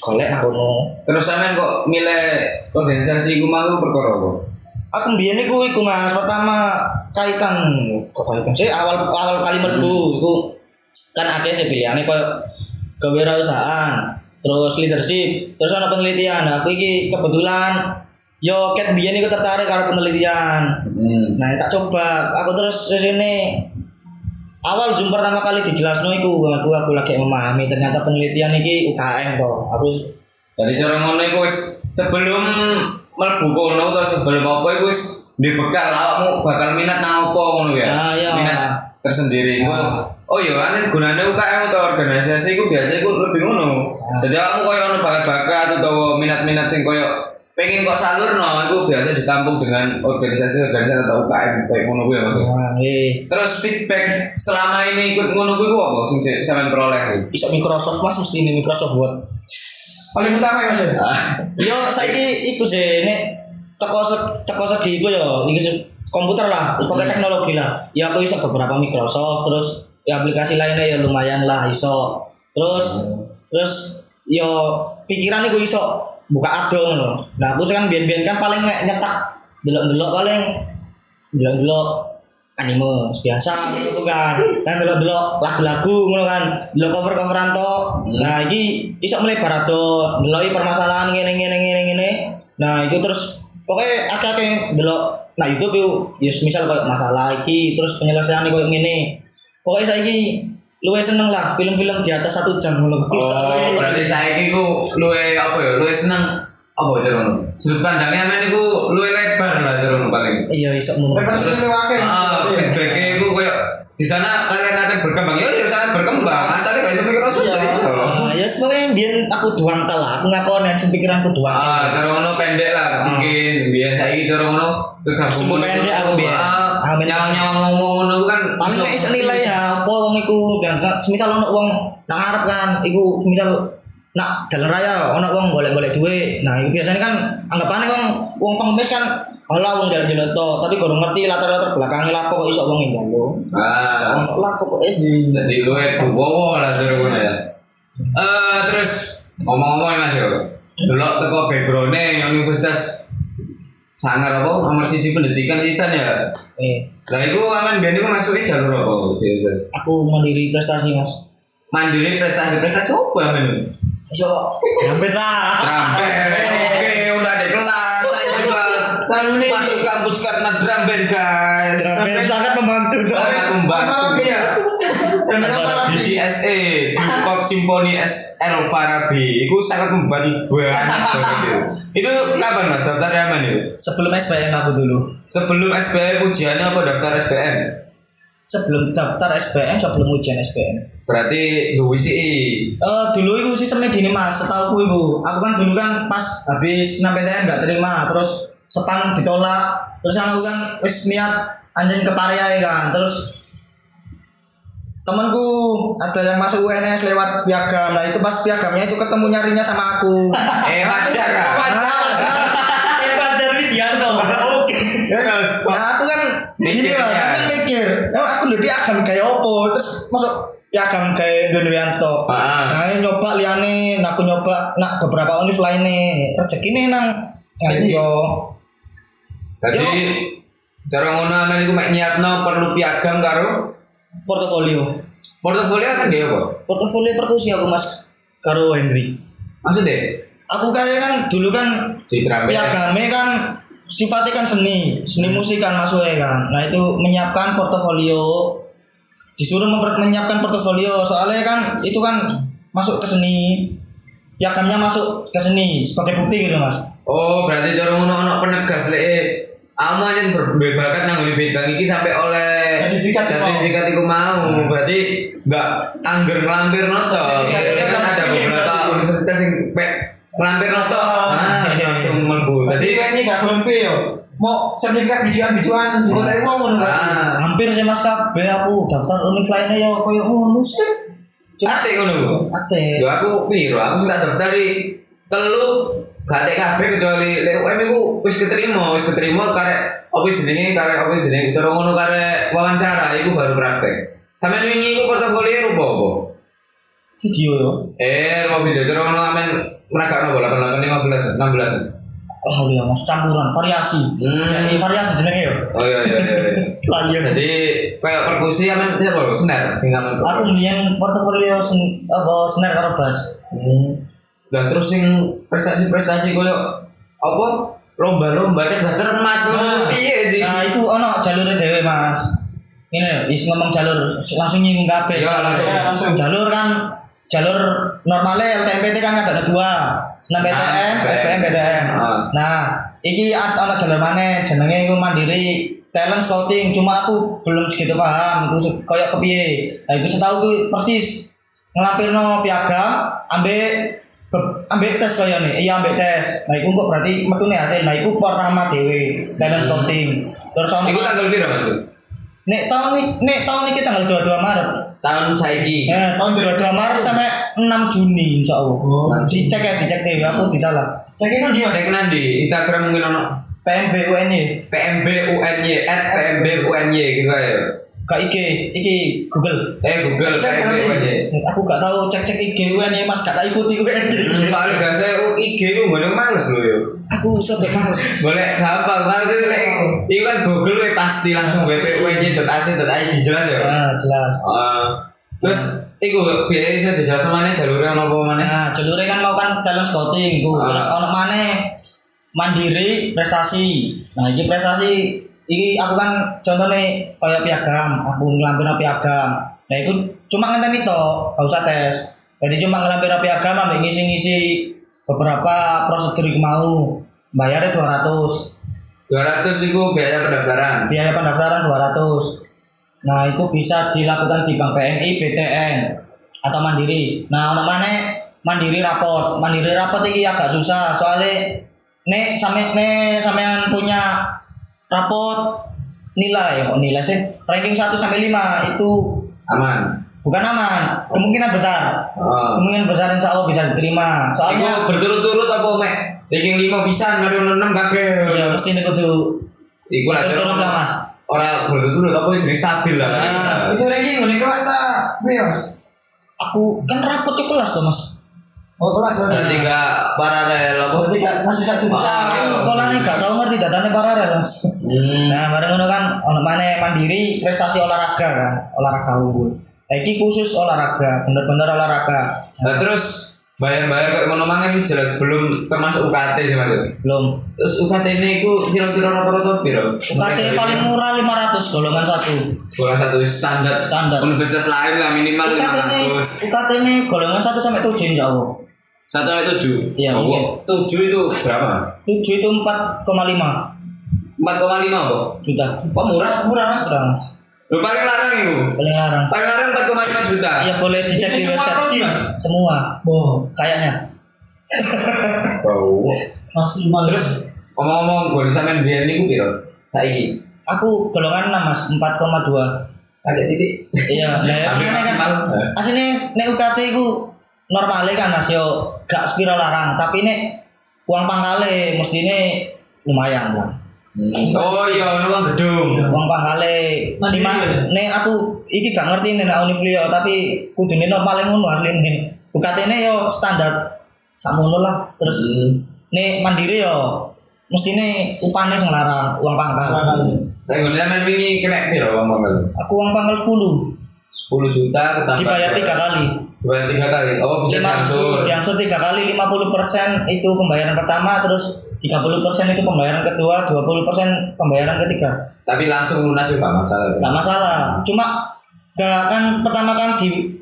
golek nang kono. Terus sampean kok milih organisasi iku mau perkara apa? Aku mbiyen iku iku Mas, pertama kaitan kok kaitan sih awal awal kali merbu iku kan akeh sih pilihane koyo kewirausahaan, terus leadership, terus ana penelitian. Nah, aku iki kebetulan yo ket biyen iku tertarik karo penelitian. Hmm. Nah, tak coba. Aku terus sini awal Zoom pertama kali dijelasno iku aku aku lagi memahami ternyata penelitian iki UKM toh. Aku Jadi cara ngono iku sebelum mlebu kono atau sebelum apa iku wis di bekal awakmu bakal minat nang apa ngono ya. Ah, iya. Minat tersendiri. Ah. Oh iya, ane gunane UKM atau organisasi iku biasa iku lebih ngono. Ah. Jadi awakmu koyo ono bakat-bakat utawa minat-minat sing koyo pengen kok salurno iku biasa ditampung dengan organisasi-organisasi atau UKM kayak ngono kuwi ya Mas. wah, eh Terus feedback selama ini ikut ngono ku apa sing cek sampean peroleh? iso Microsoft Mas mesti ini Microsoft Word. Paling utama ya Mas. ya? Yo saiki iku sih nek teko teko segi iku yo iki se- komputer lah, terus pakai teknologi lah. Ya aku iso beberapa Microsoft terus ya aplikasi lainnya ya lumayan lah iso. Terus terus yo pikiran iku iso buka adong loh. Nah aku kan biyen-biyen kan paling nyetak delok-delok paling delok-delok anime biasa gitu kan. Kan delok-delok lagu-lagu ngono kan. Delok cover-coveran tok nah iki iso melebar ado deloki permasalahan ngene nah itu terus pokoknya akeh-akeh delok nah YouTube yo ya misal koyo masalah iki terus penyelesaian koyo ngene. Pokoknya saiki luwih seneng lah film-film di atas satu jam ngono. Oh, berarti saya ku luwe apa ya? Luwe seneng apa jerono? Sudut pandangnya men iku luwe lebar lah jerono paling. iya iso ngono Lebar Terus akeh. ah, feedbacknya itu kayak di sana kalian akan berkembang. Ya ya sangat berkembang. Asalnya kayak sampai kerasa Iya, tadi ah, ya pokoknya biyen aku doang ta lah aku ngakoni yang pikiranku doang. Ah cara ngono pendek lah mungkin. Biar saya cara ngono. kegabungan pendek aku biyen. Ah, men- nyawa nyawa ngomong ngono kan paling nek iso nilai ya apa wong iku dan kan semisal ono wong nak arep kan iku semisal nak dalan raya ono wong golek-golek duit. Nah itu biasanya kan anggapane wong wong pengemis kan Alah wong jalan-jalan to, tapi kurang ngerti latar-latar belakangnya lapo kok iso wong njaluk. ah. Ono lah pokoknya. Di jadi lu itu wow lah ngono ya. Eh terus ngomong-ngomong mas yo. Dulu teko backgroundnya universitas sangar apa? Nomor siji pendidikan lisan ya? Eh. Lah itu aman biar itu masukin jalur apa aku mandiri prestasi Mas. Mandiri prestasi prestasi apa ya men? Yo, hampir lah. Drum oke udah ada kelas saya juga masuk kampus karena drum band guys. Hampir sangat membantu dong. sangat membantu ya. di GSA Pop Symphony SL Farabi. Itu sangat membantu banget banget. itu kapan mas? Daftarnya mana itu? Sebelum SBM aku dulu. sebelum SBM ujiannya apa? Daftar SBM Sebelum daftar SBM, sebelum ujian SBM. berarti dua sih Eh dulu itu sistemnya gini mas, setahu ibu. Aku kan dulu kan pas habis 6 PTN nggak terima, terus sepan ditolak, terus aku kan wis niat anjing ke Pariai kan, terus temanku ada yang masuk UNS lewat piagam, nah itu pas piagamnya itu ketemu nyarinya sama aku. eh wajar kan Ah, ya guys Nah aku kan gini lah, ya. kan mikir, emang aku lebih agam kayak opo, terus masuk piagam kayak Donoyanto. Ah. Nah ini nyoba liane, nah aku nyoba nak beberapa univ lainnya, rezeki nih nang. Ngaku yo. jadi cara ngono aman iku mek nyiapno perlu piagam karo? Portofolio, portofolio kan dia apa? Portofolio perkusi aku mas. Karo Henry. maksudnya? Aku kayak kan dulu kan piagamnya kan sifatnya kan seni, seni musik kan masuknya kan. Nah itu menyiapkan portofolio, disuruh memper- menyiapkan portofolio soalnya kan itu kan masuk ke seni, piagamnya masuk ke seni sebagai bukti gitu mas. Oh, berarti cara ngono ono penegas lek kamu aja berbakat nang bidang iki sampai oleh Sertifikat iku mau. sertifikat mau. Berarti enggak angger nglampir noto. Biasanya kan ada beberapa universitas yang pek nglampir noto. Ah, langsung mlebu. Jadi Tadi kan ini gak SMP yo. Mau sertifikat bijuan-bijuan di kota itu ngono kan. ah, Hampir sih mas kabeh aku daftar univ lainnya ya koyo ngono sih. ate ngono. Bu. Ate. Yo aku piro? Aku tak daftari telu gak tek kabeh kecuali lek UM iku wis keterima, wis keterima karek apa jenenge karek apa jenenge cara ngono karek wawancara iku baru praktek. Sampeyan wingi iku portofolio apa? Video yo. Eh, rumah video cara ngono amen merakakno bola 8 15 16. Alhamdulillah mas campuran variasi. Hmm. Jadi variasi jenenge yo. Oh iya iya iya. iya. Iya. Jadi kayak perkusi amen ya apa senar Aku mendingan portofolio sen, apa senar karo bass. Hmm. Dan terus sing prestasi-prestasi koyo apa? Lomba-lomba cerdas cermat ngono. Piye di? Nah, itu ono jalurnya dewe mas. Ini is ngomong jalur langsung nyinggung kabeh. Iya, langsung. Ya, langsung. Jalur kan jalur normalnya LTMPT kan ada dua. Senam PTN, SBM. SPM PTN. Ah. Nah, iki ada jalur mana? Jenenge iku mandiri talent scouting. Cuma aku belum segitu paham. Itu se- koyo kepiye. Nah, itu setahu ku persis ngelampirno piagam ambek be- ambek tes kaya nih, iya ambek tes. Nah, itu kok berarti metune hasil. Nah, itu pertama dewe talent scouting. Terus ono Iku tanggal Mas? Nek tahun ini nek tahun ini tanggal 22 Maret. Tahun saiki. Eh tahun 22 Maret. Sampai 6 Juni insya Allah Oh. dicek ya dicek deh aku disalah. Saya kira dia mas. cek nanti Instagram mungkin ono. PMB UNY PMB UNY at PMB UNY gitu ya gak IG iki Google. Eh Google Saya aku gak tahu cek cek IG UNY mas. Gak tak ikuti UNY soalnya gak saya IG itu boleh males loh yo. Aku sebet males. Boleh apa kalau itu lek itu kan Google we pasti langsung www.ac.id jelas ya ah jelas. Ah, terus iku biaya iso dijelas mana jalurnya ono apa mana Nah, jalurnya kan mau kan talent scouting. Ah. Terus ono maneh mandiri prestasi. Nah, ini prestasi ini aku kan contohnya kayak piagam, aku ngelampir piagam. Nah, itu cuma ngenteni to, gak usah tes. Jadi cuma ngelampir piagam ambil ngisi-ngisi beberapa prosedur iku mau. Bayarnya 200. 200 itu biaya pendaftaran Biaya pendaftaran 200. Nah, itu bisa dilakukan di Bank BNI, BTN atau Mandiri. Nah, ono maneh Mandiri raport. Mandiri raport iki agak susah soalnya nek sampe nek sampean punya raport nilai kok nilai sih? Ranking 1 sampai 5 itu aman. Bukan aman kemungkinan besar. Oh. kemungkinan besar insya Allah bisa diterima. Iku soalnya berturut-turut apa mek? Ranking 5 bisa mari ono 6 kabeh ya mesti ini kudu iku lah turut lah mas. Ora berturut-turut apa jadi stabil lah. Nah, Itu ranking nih kelas tak? Aku kan raport di kelas tuh mas Oh kelas berarti enggak paralel apa Berarti gak masih bisa bisa. Ah. Kalau nih gak tau ngerti datanya paralel mas. hmm. Nah bareng ngono kan ono maneh mandiri prestasi olahraga kan, olahraga unggul. Nah, iki khusus olahraga, bener-bener olahraga. Nah, terus bayar-bayar kok ngono mangan sih jelas belum termasuk UKT sih Mas. Belum. Terus UKT ini ku kira-kira rata-rata piro? UKT paling murah 500 golongan satu. Bola satu standar Standar. Universitas lain lah minimal UKT ini 500. UKT ini golongan satu sampai tujuh insya Allah. Satu sampai tujuh. Iya, Oh. Tujuh itu berapa mas? Tujuh itu 4,5 Empat koma lima kok. juta. Kok murah? Murah mas. Murah mas. Lu paling larang itu. Paling larang. Paling larang empat koma lima juta. Ya boleh dicek di Itu semua website. prodi mas. Semua. Oh Kayaknya. Wow. maksimal. Terus ngomong-ngomong gue sampean biar ini gue? Saiki. Aku golongan 6 mas 4,2. Ada titik. Iya, nah kan aslinya nek UKT ku normalnya kan Mas yo gak spiro larang, tapi nek uang pangkale mestine lumayan lah. Oh iya, uang gedung. Uang pangkale Mas, cuman iya. nek aku iki gak ngerti nek Univlio tapi kudune normalnya ngono asline. UKT ne yo standar sakmono lah. Terus Hmm. nek mandiri yo mestine upane sing larang, uang pangkal. Nah, gue sampean ini kena piro uang pangkal? Aku uang pangkal 10 10 juta ketambah dibayar tiga kali. Dibayar tiga kali. Oh, bisa diangsur. diangsur tiga kali 50% itu pembayaran pertama terus 30% itu pembayaran kedua 20% pembayaran ketiga Tapi langsung lunas juga masalah. nggak masalah cuma gak kan pertama kan di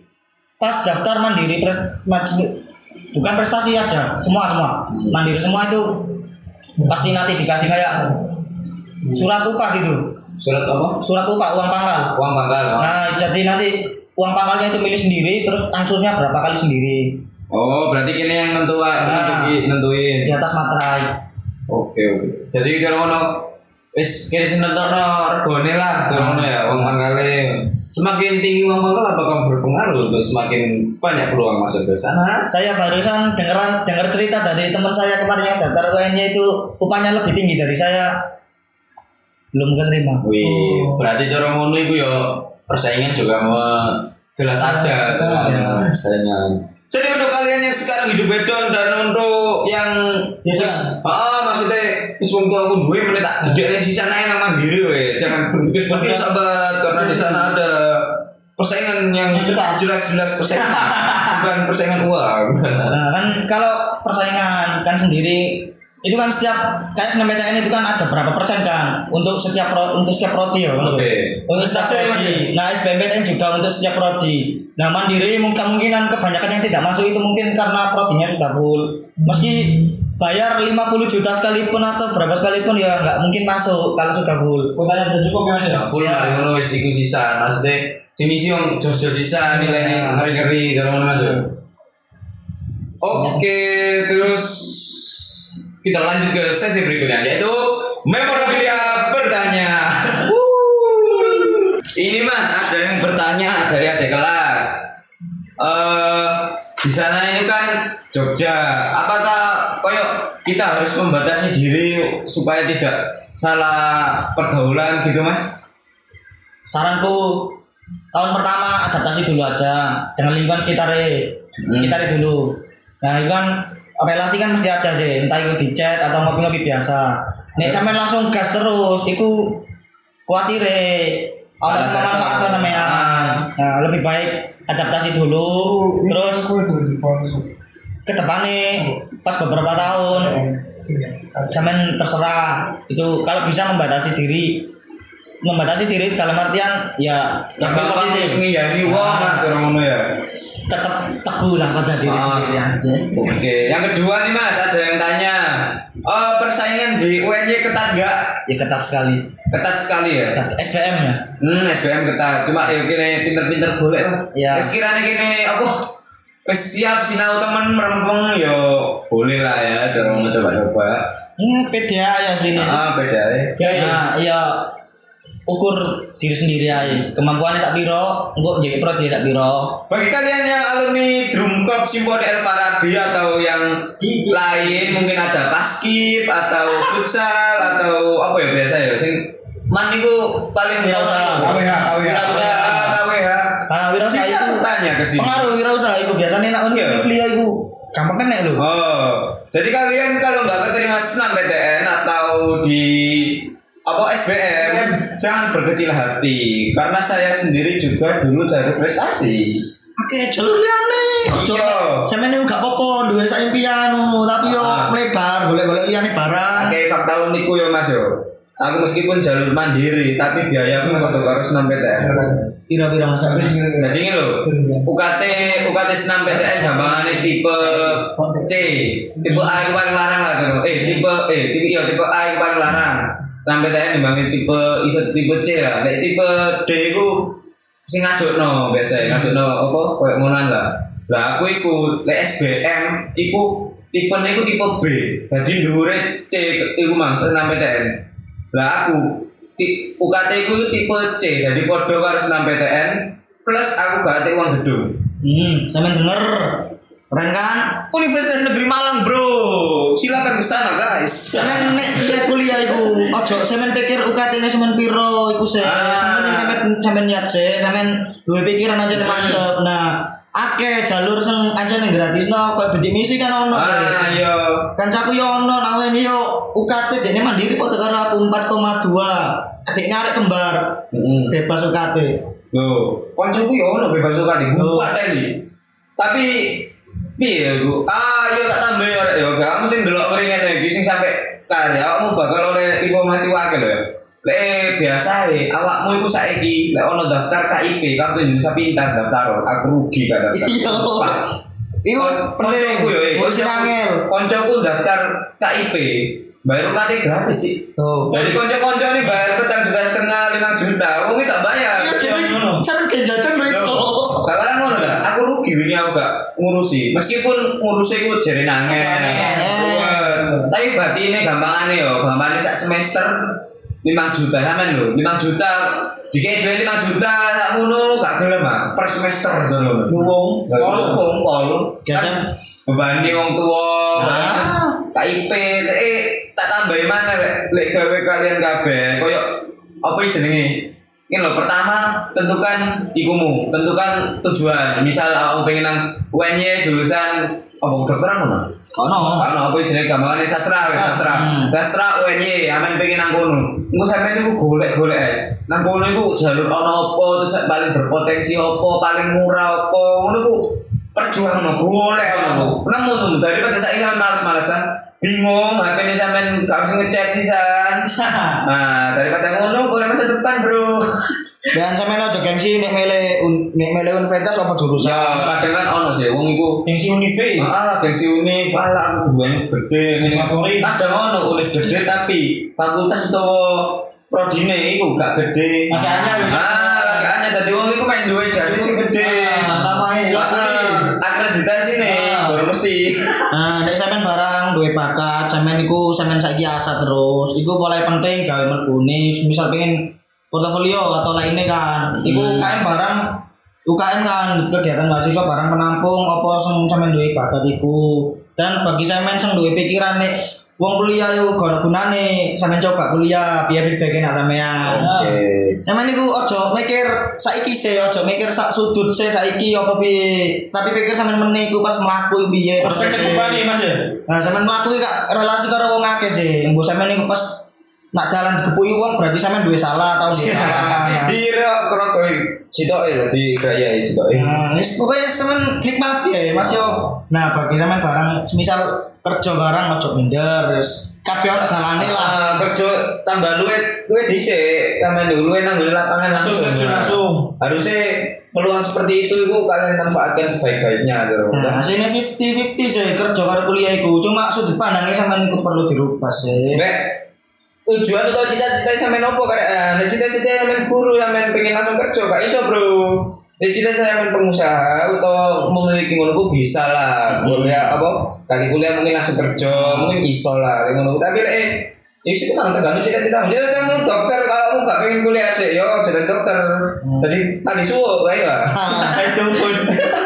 pas daftar mandiri pres, bukan prestasi aja semua semua mandiri semua itu pasti nanti dikasih kayak surat upah gitu Surat apa? surat upah uang pangkal Uang pangkal. nah jadi nanti uang pangkalnya itu milih sendiri terus angsurnya berapa kali sendiri Oh, berarti kini yang nentuin, Nah. nentuin. di atas materai Oke, oke. Jadi kalau ngono wis kira senentono regone lah, soalnya ya uang pangkale. Semakin tinggi uang pangkal apakah berpengaruh untuk semakin banyak peluang masuk ke sana? saya barusan dengeran dengar cerita dari teman saya kemarin yang daftar UN-nya itu upahnya lebih tinggi dari saya belum keterima Wih, berarti cara ngono iku ya persaingan juga mau jelas ada ada. persaingan. Jadi untuk kalian yang sekarang hidup bedon dan untuk yang Biasa. ah maksudnya wis wong tua aku duwe meneh tak gede ning sisa nae nang mandiri we. Jangan berpikir seperti sahabat karena di sana ada persaingan yang jelas-jelas persaingan bukan persaingan uang. nah kan kalau persaingan kan sendiri itu kan setiap kayak SNMPTN itu kan ada berapa persen kan untuk setiap pro, untuk setiap prodi ya kan? Oke. untuk setiap Masih, prodi nah SBMPTN juga untuk setiap prodi nah mandiri mungkin kemungkinan kebanyakan yang tidak masuk itu mungkin karena prodinya sudah full meski bayar 50 juta sekalipun atau berapa sekalipun ya nggak mungkin masuk kalau sudah full Kuotanya sudah cukup ya mas ya. Ya full Ya. mari ngono wis iku sisa. Maksudnya sini sih yang jos-jos sisa nilainya Ya. ngeri-ngeri kalau ngono masuk. Oke, terus kita lanjut ke sesi berikutnya yaitu memorabilia bertanya. ada yang bertanya dari adik kelas. Eh di sana ini kan Jogja. Apakah koyok kita harus membatasi diri supaya tidak salah pergaulan gitu mas? saranku tahun pertama adaptasi dulu aja dengan lingkungan sekitar sekitar dulu nah itu kan relasi kan mesti ada sih entah itu di chat atau ngopi-ngopi biasa. Nek sampean langsung gas terus itu kuatir ada Alasan sama manfaat apa? sama yang nah lebih baik adaptasi dulu terus ke depannya pas beberapa tahun sampean terserah. Itu kalau bisa membatasi diri membatasi diri dalam artian ya yang positif ngiyani wong Ah. aja ngono ya. tetap teguh lah pada diri Ah. sendiri aja Oke, yang kedua nih mas, ada yang tanya, oh, persaingan di UNY ketat nggak? ya ketat sekali Ketat sekali ya. ketat SPM ya Hmm, SBM ketat. Cuma ya gini pinter-pinter boleh lah. Wis kirane gini apa? Wis siap sinau temen merempeng yo boleh lah ya, cara coba-coba. ya PDA ya sini Ah, beda ya. ya ya ukur diri sendiri aja kemampuannya sak piro engko jadi pro dia sak piro Bagi kalian yang alumni Drum Corps Simponi El Farabi atau yang lain mungkin ada paskib atau futsal atau apa ya biasa ya sing man itu paling Wirausaha. KWH, KWH. Wirausaha, KWH. ah wirausaha Bisa itu tanya ke sini. pengaruh wirausaha itu biasanya nak Iya. univ itu gampang kena lho Oh, jadi kalian kalau nggak keterima senam PTN atau di apa SBM jangan berkecil hati karena saya sendiri juga dulu cari prestasi. Oke, jalur liane. Ojo sampeyan niku gak apa-apa duwe sak impian tapi yo Ah. lebar, golek-golek liane barang. Oke, fakta unikku ya Mas yo. Aku meskipun jalur mandiri tapi biayaku kalau harus senam PTN. Pira-pira masa wis. Jadi ini loh, UKT UKT senam PTN gampangannya tipe C, tipe A itu paling larang lah. Eh tipe eh tipe iya tipe A itu paling larang. Senam PTN dibanding tipe iso tipe C lah. Nek tipe D itu sing ngajokno biasa ya, ngajokno apa koyo ngonan lah. Lah aku iku lek SBM iku tipe iku tipe B. Jadi dhuwure C iku mang senam PTN. Lah aku UKT ku tipe C, jadi podo karo senam PTN plus aku gak ate uang gedung. Hmm, sampeyan denger. Keren kan? Universitas Negeri Malang, Bro. Silakan ke sana, guys. Sampeyan nek lihat kuliah iku, ojo sampeyan pikir UKT-ne sampeyan piro iku se. Ah. Sampeyan sampeyan sampeyan niat se, sampeyan duwe pikiran aja mantep. Nah, akeh jalur sing aja ning gratisno koyo bidik misi kan ono. Ah, iya. Kancaku yo ono nang ngene yo UKT dene mandiri padha karo aku 4,2. Adikne arek kembar Heeh. bebas UKT. Loh, koncoku yo ono bebas di Oh. buka tadi. Tapi piye Bu? Ah, yo tak tambah yo yo. Kamu sing delok keringet iki sing sampe karya kamu bakal oleh informasi wakil lho ya. Lek biasa e awakmu iku saiki lek ono daftar KIP kartu Indonesia Pintar daftar aku rugi kan daftar. Iya. Iku penting. yo, eh, Ngurusin koncoku- angel. Koncoku daftar KIP bayar UKT gratis sih. Tuh. Jadi konco-konco ini bayar petang juta setengah lima juta, kamu tak bayar. Iya, jadi ngono. sampeyan ge jajan wis Loh, to. Gak kadang ngono lah, aku rugi ini aku gak ngurusi. Meskipun ngurusi ku jari. Wah, Tapi berarti ini gampangane yo, gampangane sak semester 5 juta sampean lho, 5 juta dikei duit 5 juta sak ngono gak gelem ah per semester to lho. Wong. Pol pol. Biasa. Kan bebani wong tua. KIP, eh tak tambahin mana lek gawe kalian kabeh koyo apa jenenge? Ini loh pertama tentukan ikumu, tentukan tujuan. Misal aku pengen nang UNY jurusan apa kedokteran mana? Kono. Karena aku jenenge gampangane sastra, wis sastra. Hmm. Sastra UNY, aman pengen nang kono. Engko sampeyan niku golek-golek. Nang kono iku jalur ana apa, terus paling berpotensi apa, paling murah apa, ngono ku perjuang no, golek ono. Nemu tuh daripada saiki kan males-malesan. Bingung, HP ini sampean gak bisa ngechat sisan. Nah, daripada ngono golek masa depan, Bro. Dan sampeyan aja gengsi nek mele nek mele universitas apa jurusan. Ya, kadang kan ono sih wong iku Gengsi unive. Ah, gengsi univ, alah aku duweni gede ngene. Favorit. Ada ono univ gede tapi fakultas utawa prodine iku gak gede. Wis. Ah, lagi anyar dadi wong iku main duwe jasa sing gede. Ah, namanya. Ah, akreditasi baru mesti. Nah, nek sampean barang duwe bakat, sampean iku sampean saiki asa terus. Iku mulai penting gawe mlebu nih, misal pengen portofolio atau lainnya kan. Iku Hmm. UKM barang UKM kan kegiatan mahasiswa barang penampung apa sing sampean duwe bakat iku. Dan bagi sampean sing duwe pikiran nek wong kuliah yo gak gunane sampean coba kuliah biar feedback enak sampean. Oke. Sampeyan niku ojo mikir saiki sih, ojo mikir sak sudut sih saiki apa piye. Tapi pikir sampean meneh iku pas mlaku piye Perspektif kembali Mas ya. Nah, sampean mlaku iki kak relasi karo wong akeh sih. Mbok sampean niku pas nak jalan dikepuki wong berarti sampean duwe salah atau duwe salah. Dira kerok kowe sitoke dadi gaya sitoke. Nah, wis pokoknya sampean nikmati ya Mas yo. Nah, bagi sampean barang semisal kerja barang ojo minder wis kabeh ono dalane lah. Ah, kerja tambah luwe luwe dhisik, tambah dulu luwe nang lapangan langsung. Langsung terjun langsung. Harusnya peluang seperti itu itu kalian manfaatkan sebaik-baiknya gitu. Nah, hasilnya 50-50 sih kerja karo kuliah iku. Cuma sudut pandangnya sampean iku perlu dirubah sih. Nek tujuan atau cita-cita sampean opo karek ah, nek cita-cita sampean guru sampean pengen langsung kerja gak iso, Bro. Nek cita-cita sampean pengusaha atau memiliki ngono ku bisa lah. Kuliah apa? Kali kuliah mungkin langsung kerja, mungkin iso lah ngono. Tapi lek eh Ya sih memang tergantung cita-cita. Cita-cita kamu dokter, kalau kamu gak pengen kuliah sih, yo jadi dokter. Tadi tadi suwo kayak ya. Itu pun.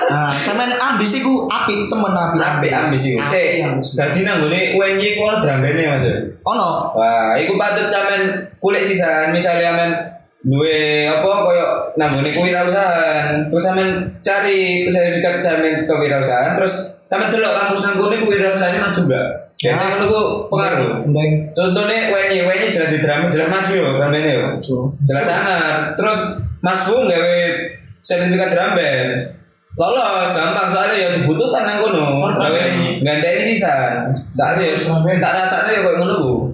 Nah, sampean ambisi ku apik temen apik. Ambil ambis iku. Apik Sik, ambis. dadi nang ngene UNY ku ono drambene Mas. Ono. Wah, iku patut sampean kulik sisan, misalnya sampean duwe apa koyo nang ngene kewirausahaan. Terus sampean cari sertifikat sampean kewirausahaan, terus sampean delok kampus nang ngene kewirausahaane maju gak? Biasanya ngono ku pengaruh. Ndeng. Contohnya WNY, WNY jelas di drama, jelas maju ya dramanya ya. Jelas sangat. Terus Mas Bung gawe sertifikat drum band. Lolos gampang soalnya ya dibutuhkan nang kono. Gawe gandeng sisan. Soalnya ya tak rasane ya koyo ngono.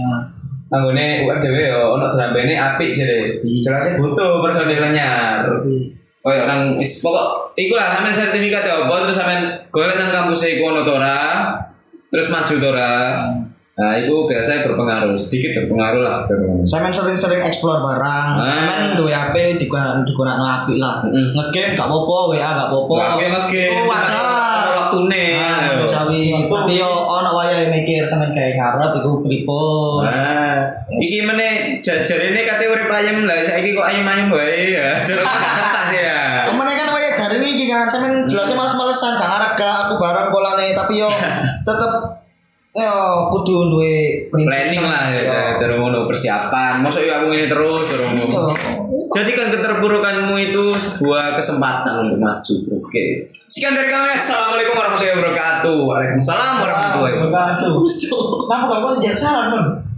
Nah, Anggone UMDW ya ono drum band apik jere. Jelasnya butuh personil anyar. Koyo nang wis pokok iku lah sampean sertifikat ya apa terus sampean golek nang kampus iku ono. Terus maju to ora. Nah, itu biasanya berpengaruh, sedikit berpengaruh lah. sampean sering-sering explore barang. Ah. Sampean duwe HP digunakan apik lah. Ngegame gak apa-apa, WA gak apa-apa. Yang ngegame. Oh, wajar. Waktune. Nah, misawi, tapi yo ono wayahe mikir sampean kayak ngarep iku pripun. Nah, iki meneh jajarene kate urip ayem lah, saiki kok ayem-ayem wae ya. Sih ya. Temen kan wayahe dari iki kan sampean jelasnya males-malesan gak gak aku barang polane tapi yo tetep yo kudu duwe Planning lah ya, terus ngono persiapan. Masa yo aku ngene terus terus Iya. Jadikan keterpurukanmu itu sebuah kesempatan untuk maju. Oke. Sekian dari kami. Assalamualaikum warahmatullahi wabarakatuh. Waalaikumsalam warahmatullahi wabarakatuh. Kenapa jangan salah, Mon?